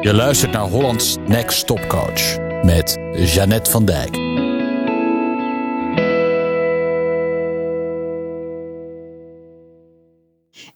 Je luistert naar Hollands Next Top Coach met Jeannette van Dijk.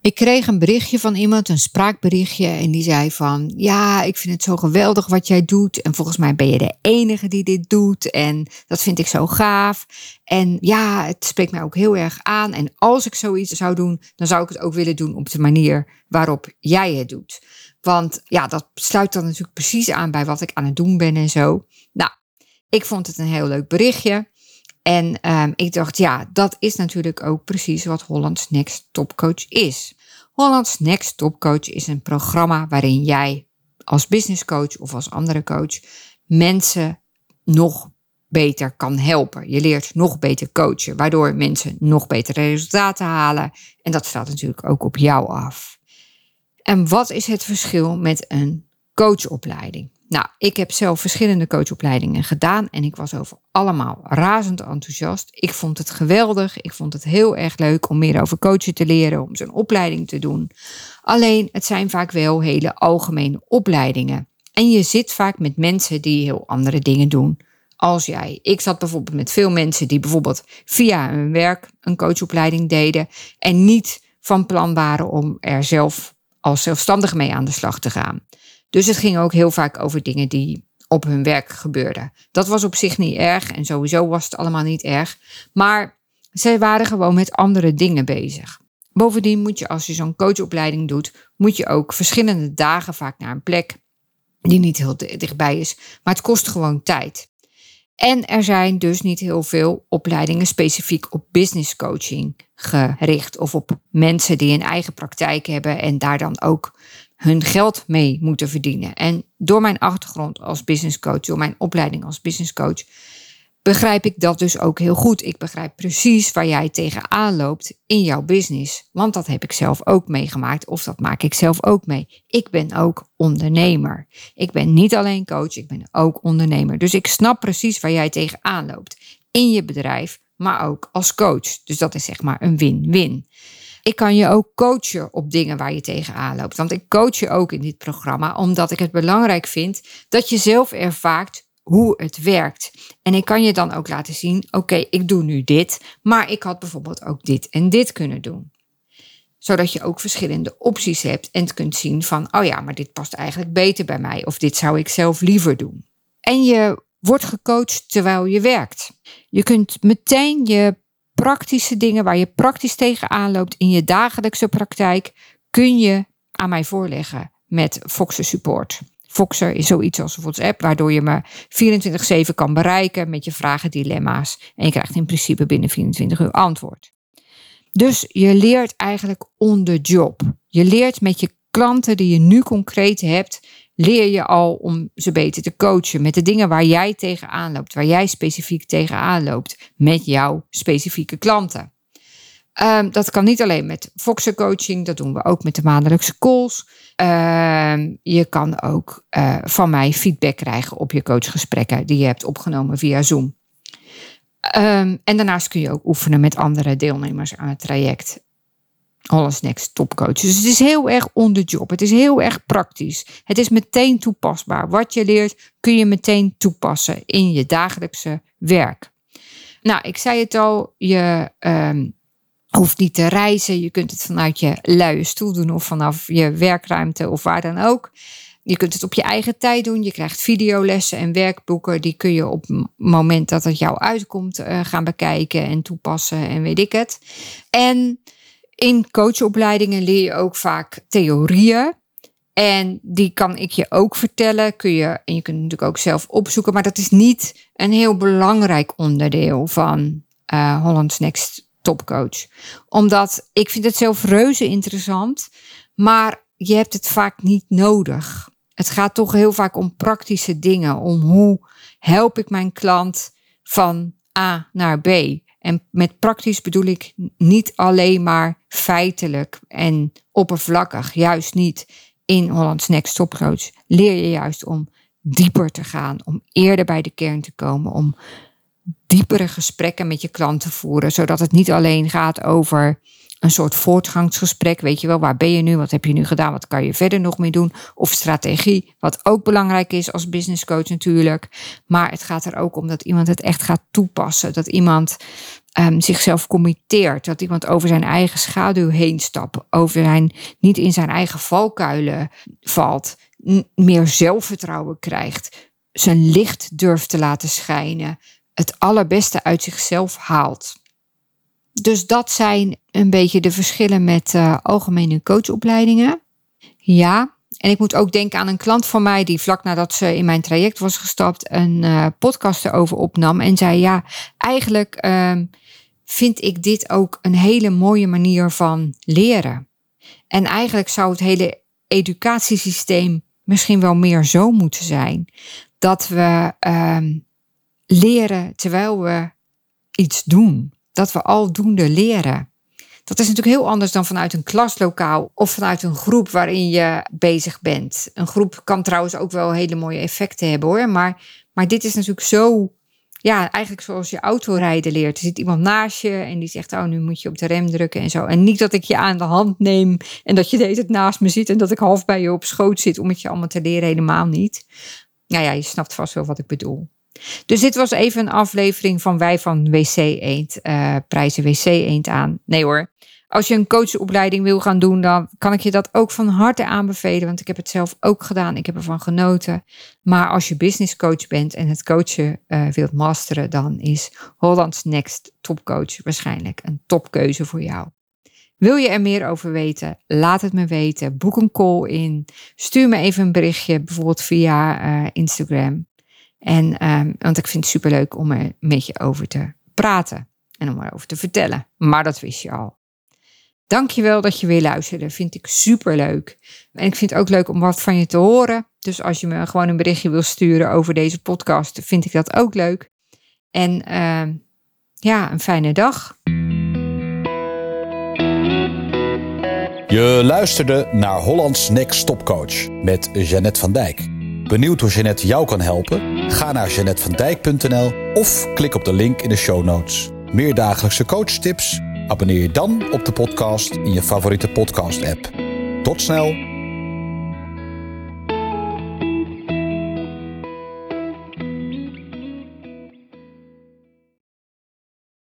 Ik kreeg een berichtje van iemand, een spraakberichtje, en die zei van, ja, ik vind het zo geweldig wat jij doet. En volgens mij ben je de enige die dit doet. En dat vind ik zo gaaf. En ja, het spreekt mij ook heel erg aan. En als ik zoiets zou doen, dan zou ik het ook willen doen op de manier waarop jij het doet. Want ja, dat sluit dan natuurlijk precies aan bij wat ik aan het doen ben en zo. Nou, ik vond het een heel leuk berichtje. En um, ik dacht, ja, dat is natuurlijk ook precies wat Holland's Next Topcoach is. Holland's Next Topcoach is een programma waarin jij als business coach of als andere coach mensen nog beter kan helpen. Je leert nog beter coachen, waardoor mensen nog betere resultaten halen. En dat staat natuurlijk ook op jou af. En wat is het verschil met een coachopleiding? Nou, ik heb zelf verschillende coachopleidingen gedaan en ik was over allemaal razend enthousiast. Ik vond het geweldig. Ik vond het heel erg leuk om meer over coachen te leren, om zo'n opleiding te doen. Alleen, het zijn vaak wel hele algemene opleidingen. En je zit vaak met mensen die heel andere dingen doen als jij. Ik zat bijvoorbeeld met veel mensen die bijvoorbeeld via hun werk een coachopleiding deden en niet van plan waren om er zelf als zelfstandig mee aan de slag te gaan. Dus het ging ook heel vaak over dingen die op hun werk gebeurden. Dat was op zich niet erg en sowieso was het allemaal niet erg. Maar zij waren gewoon met andere dingen bezig. Bovendien moet je, als je zo'n coachopleiding doet, moet je ook verschillende dagen vaak naar een plek die niet heel dichtbij is. Maar het kost gewoon tijd. En er zijn dus niet heel veel opleidingen specifiek op business coaching gericht of op mensen die een eigen praktijk hebben en daar dan ook hun geld mee moeten verdienen. En door mijn achtergrond als business coach, door mijn opleiding als business coach, begrijp ik dat dus ook heel goed. Ik begrijp precies waar jij tegenaan loopt in jouw business. Want dat heb ik zelf ook meegemaakt of dat maak ik zelf ook mee. Ik ben ook ondernemer. Ik ben niet alleen coach, ik ben ook ondernemer. Dus ik snap precies waar jij tegenaan loopt in je bedrijf, maar ook als coach. Dus dat is zeg maar een win-win. Ik kan je ook coachen op dingen waar je tegenaan loopt. Want ik coach je ook in dit programma, omdat ik het belangrijk vind dat je zelf ervaart hoe het werkt. En ik kan je dan ook laten zien: oké, ik doe nu dit, maar ik had bijvoorbeeld ook dit en dit kunnen doen. Zodat je ook verschillende opties hebt en kunt zien van: oh ja, maar dit past eigenlijk beter bij mij, of dit zou ik zelf liever doen. En je wordt gecoacht terwijl je werkt. Je kunt meteen je praktische dingen waar je praktisch tegenaan loopt in je dagelijkse praktijk, kun je aan mij voorleggen met Foxer Support. Foxer is zoiets als een WhatsApp, waardoor je me 24-7 kan bereiken met je vragen, dilemma's. En je krijgt in principe binnen 24 uur antwoord. Dus je leert eigenlijk on the job. Je leert met je klanten die je nu concreet hebt, leer je al om ze beter te coachen met de dingen waar jij tegenaan loopt, waar jij specifiek tegenaan loopt met jouw specifieke klanten. Um, dat kan niet alleen met Foxer coaching, dat doen we ook met de maandelijkse calls. Um, je kan ook uh, van mij feedback krijgen op je coachgesprekken die je hebt opgenomen via Zoom. Um, en daarnaast kun je ook oefenen met andere deelnemers aan het traject. Alles Next topcoach. Dus het is heel erg on the job. Het is heel erg praktisch. Het is meteen toepasbaar. Wat je leert kun je meteen toepassen in je dagelijkse werk. Nou, ik zei het al, je um, hoeft niet te reizen. Je kunt het vanuit je luie stoel doen of vanaf je werkruimte of waar dan ook. Je kunt het op je eigen tijd doen. Je krijgt videolessen en werkboeken. Die kun je op het moment dat het jou uitkomt uh, gaan bekijken en toepassen en weet ik het. En in coachopleidingen leer je ook vaak theorieën. En die kan ik je ook vertellen. Kun je, en je kunt natuurlijk ook zelf opzoeken. Maar dat is niet een heel belangrijk onderdeel van uh, Holland's Next Topcoach. Omdat ik vind het zelf reuze interessant. Maar je hebt het vaak niet nodig. Het gaat toch heel vaak om praktische dingen. Om hoe help ik mijn klant van A naar B. En met praktisch bedoel ik niet alleen maar feitelijk en oppervlakkig, juist niet. In Hollands Next Topcoach leer je juist om dieper te gaan, om eerder bij de kern te komen, om diepere gesprekken met je klant te voeren, zodat het niet alleen gaat over een soort voortgangsgesprek. Weet je wel, waar ben je nu? Wat heb je nu gedaan? Wat kan je verder nog mee doen? Of strategie, wat ook belangrijk is als business coach natuurlijk. Maar het gaat er ook om dat iemand het echt gaat toepassen. Dat iemand um, zichzelf committeert. Dat iemand over zijn eigen schaduw heen stapt. Over zijn, niet in zijn eigen valkuilen valt. Meer zelfvertrouwen krijgt. Zijn licht durft te laten schijnen. Het allerbeste uit zichzelf haalt. Dus dat zijn een beetje de verschillen met uh, algemene coachopleidingen. Ja, en ik moet ook denken aan een klant van mij die vlak nadat ze in mijn traject was gestapt een uh, podcast erover opnam en zei ja, eigenlijk uh, vind ik dit ook een hele mooie manier van leren. En eigenlijk zou het hele educatiesysteem misschien wel meer zo moeten zijn dat we ehm, leren terwijl we iets doen dat we aldoende leren. Dat is natuurlijk heel anders dan vanuit een klaslokaal of vanuit een groep waarin je bezig bent. Een groep kan trouwens ook wel hele mooie effecten hebben hoor. Maar, maar dit is natuurlijk zo, ja, eigenlijk zoals je autorijden leert. Er zit iemand naast je en die zegt, oh nu moet je op de rem drukken en zo. En niet dat ik je aan de hand neem en dat je deze naast me zit en dat ik half bij je op schoot zit om het je allemaal te leren. Helemaal niet. Nou ja, je snapt vast wel wat ik bedoel. Dus dit was even een aflevering van Wij van WC Eend. Uh, prijzen WC Eend aan. Nee hoor. Als je een coachopleiding wil gaan doen, dan kan ik je dat ook van harte aanbevelen. Want ik heb het zelf ook gedaan. Ik heb ervan genoten. Maar als je business coach bent en het coachen uh, wilt masteren, dan is Holland's Next Topcoach waarschijnlijk een topkeuze voor jou. Wil je er meer over weten? Laat het me weten. Boek een call in. Stuur me even een berichtje, bijvoorbeeld via uh, Instagram. En, um, want ik vind het superleuk om er met je over te praten en om erover te vertellen. Maar dat wist je al. Dankjewel dat je weer luisterde. Vind ik superleuk. En ik vind het ook leuk om wat van je te horen. Dus als je me gewoon een berichtje wil sturen over deze podcast, vind ik dat ook leuk. En uh, ja, een fijne dag. Je luisterde naar Hollands Next Stopcoach met Jeannette van Dijk. Benieuwd hoe Jeannette jou kan helpen? Ga naar jeannettevandijk.nl of klik op de link in de show notes. Meer dagelijkse coachtips? Abonneer je dan op de podcast in je favoriete podcast-app. Tot snel!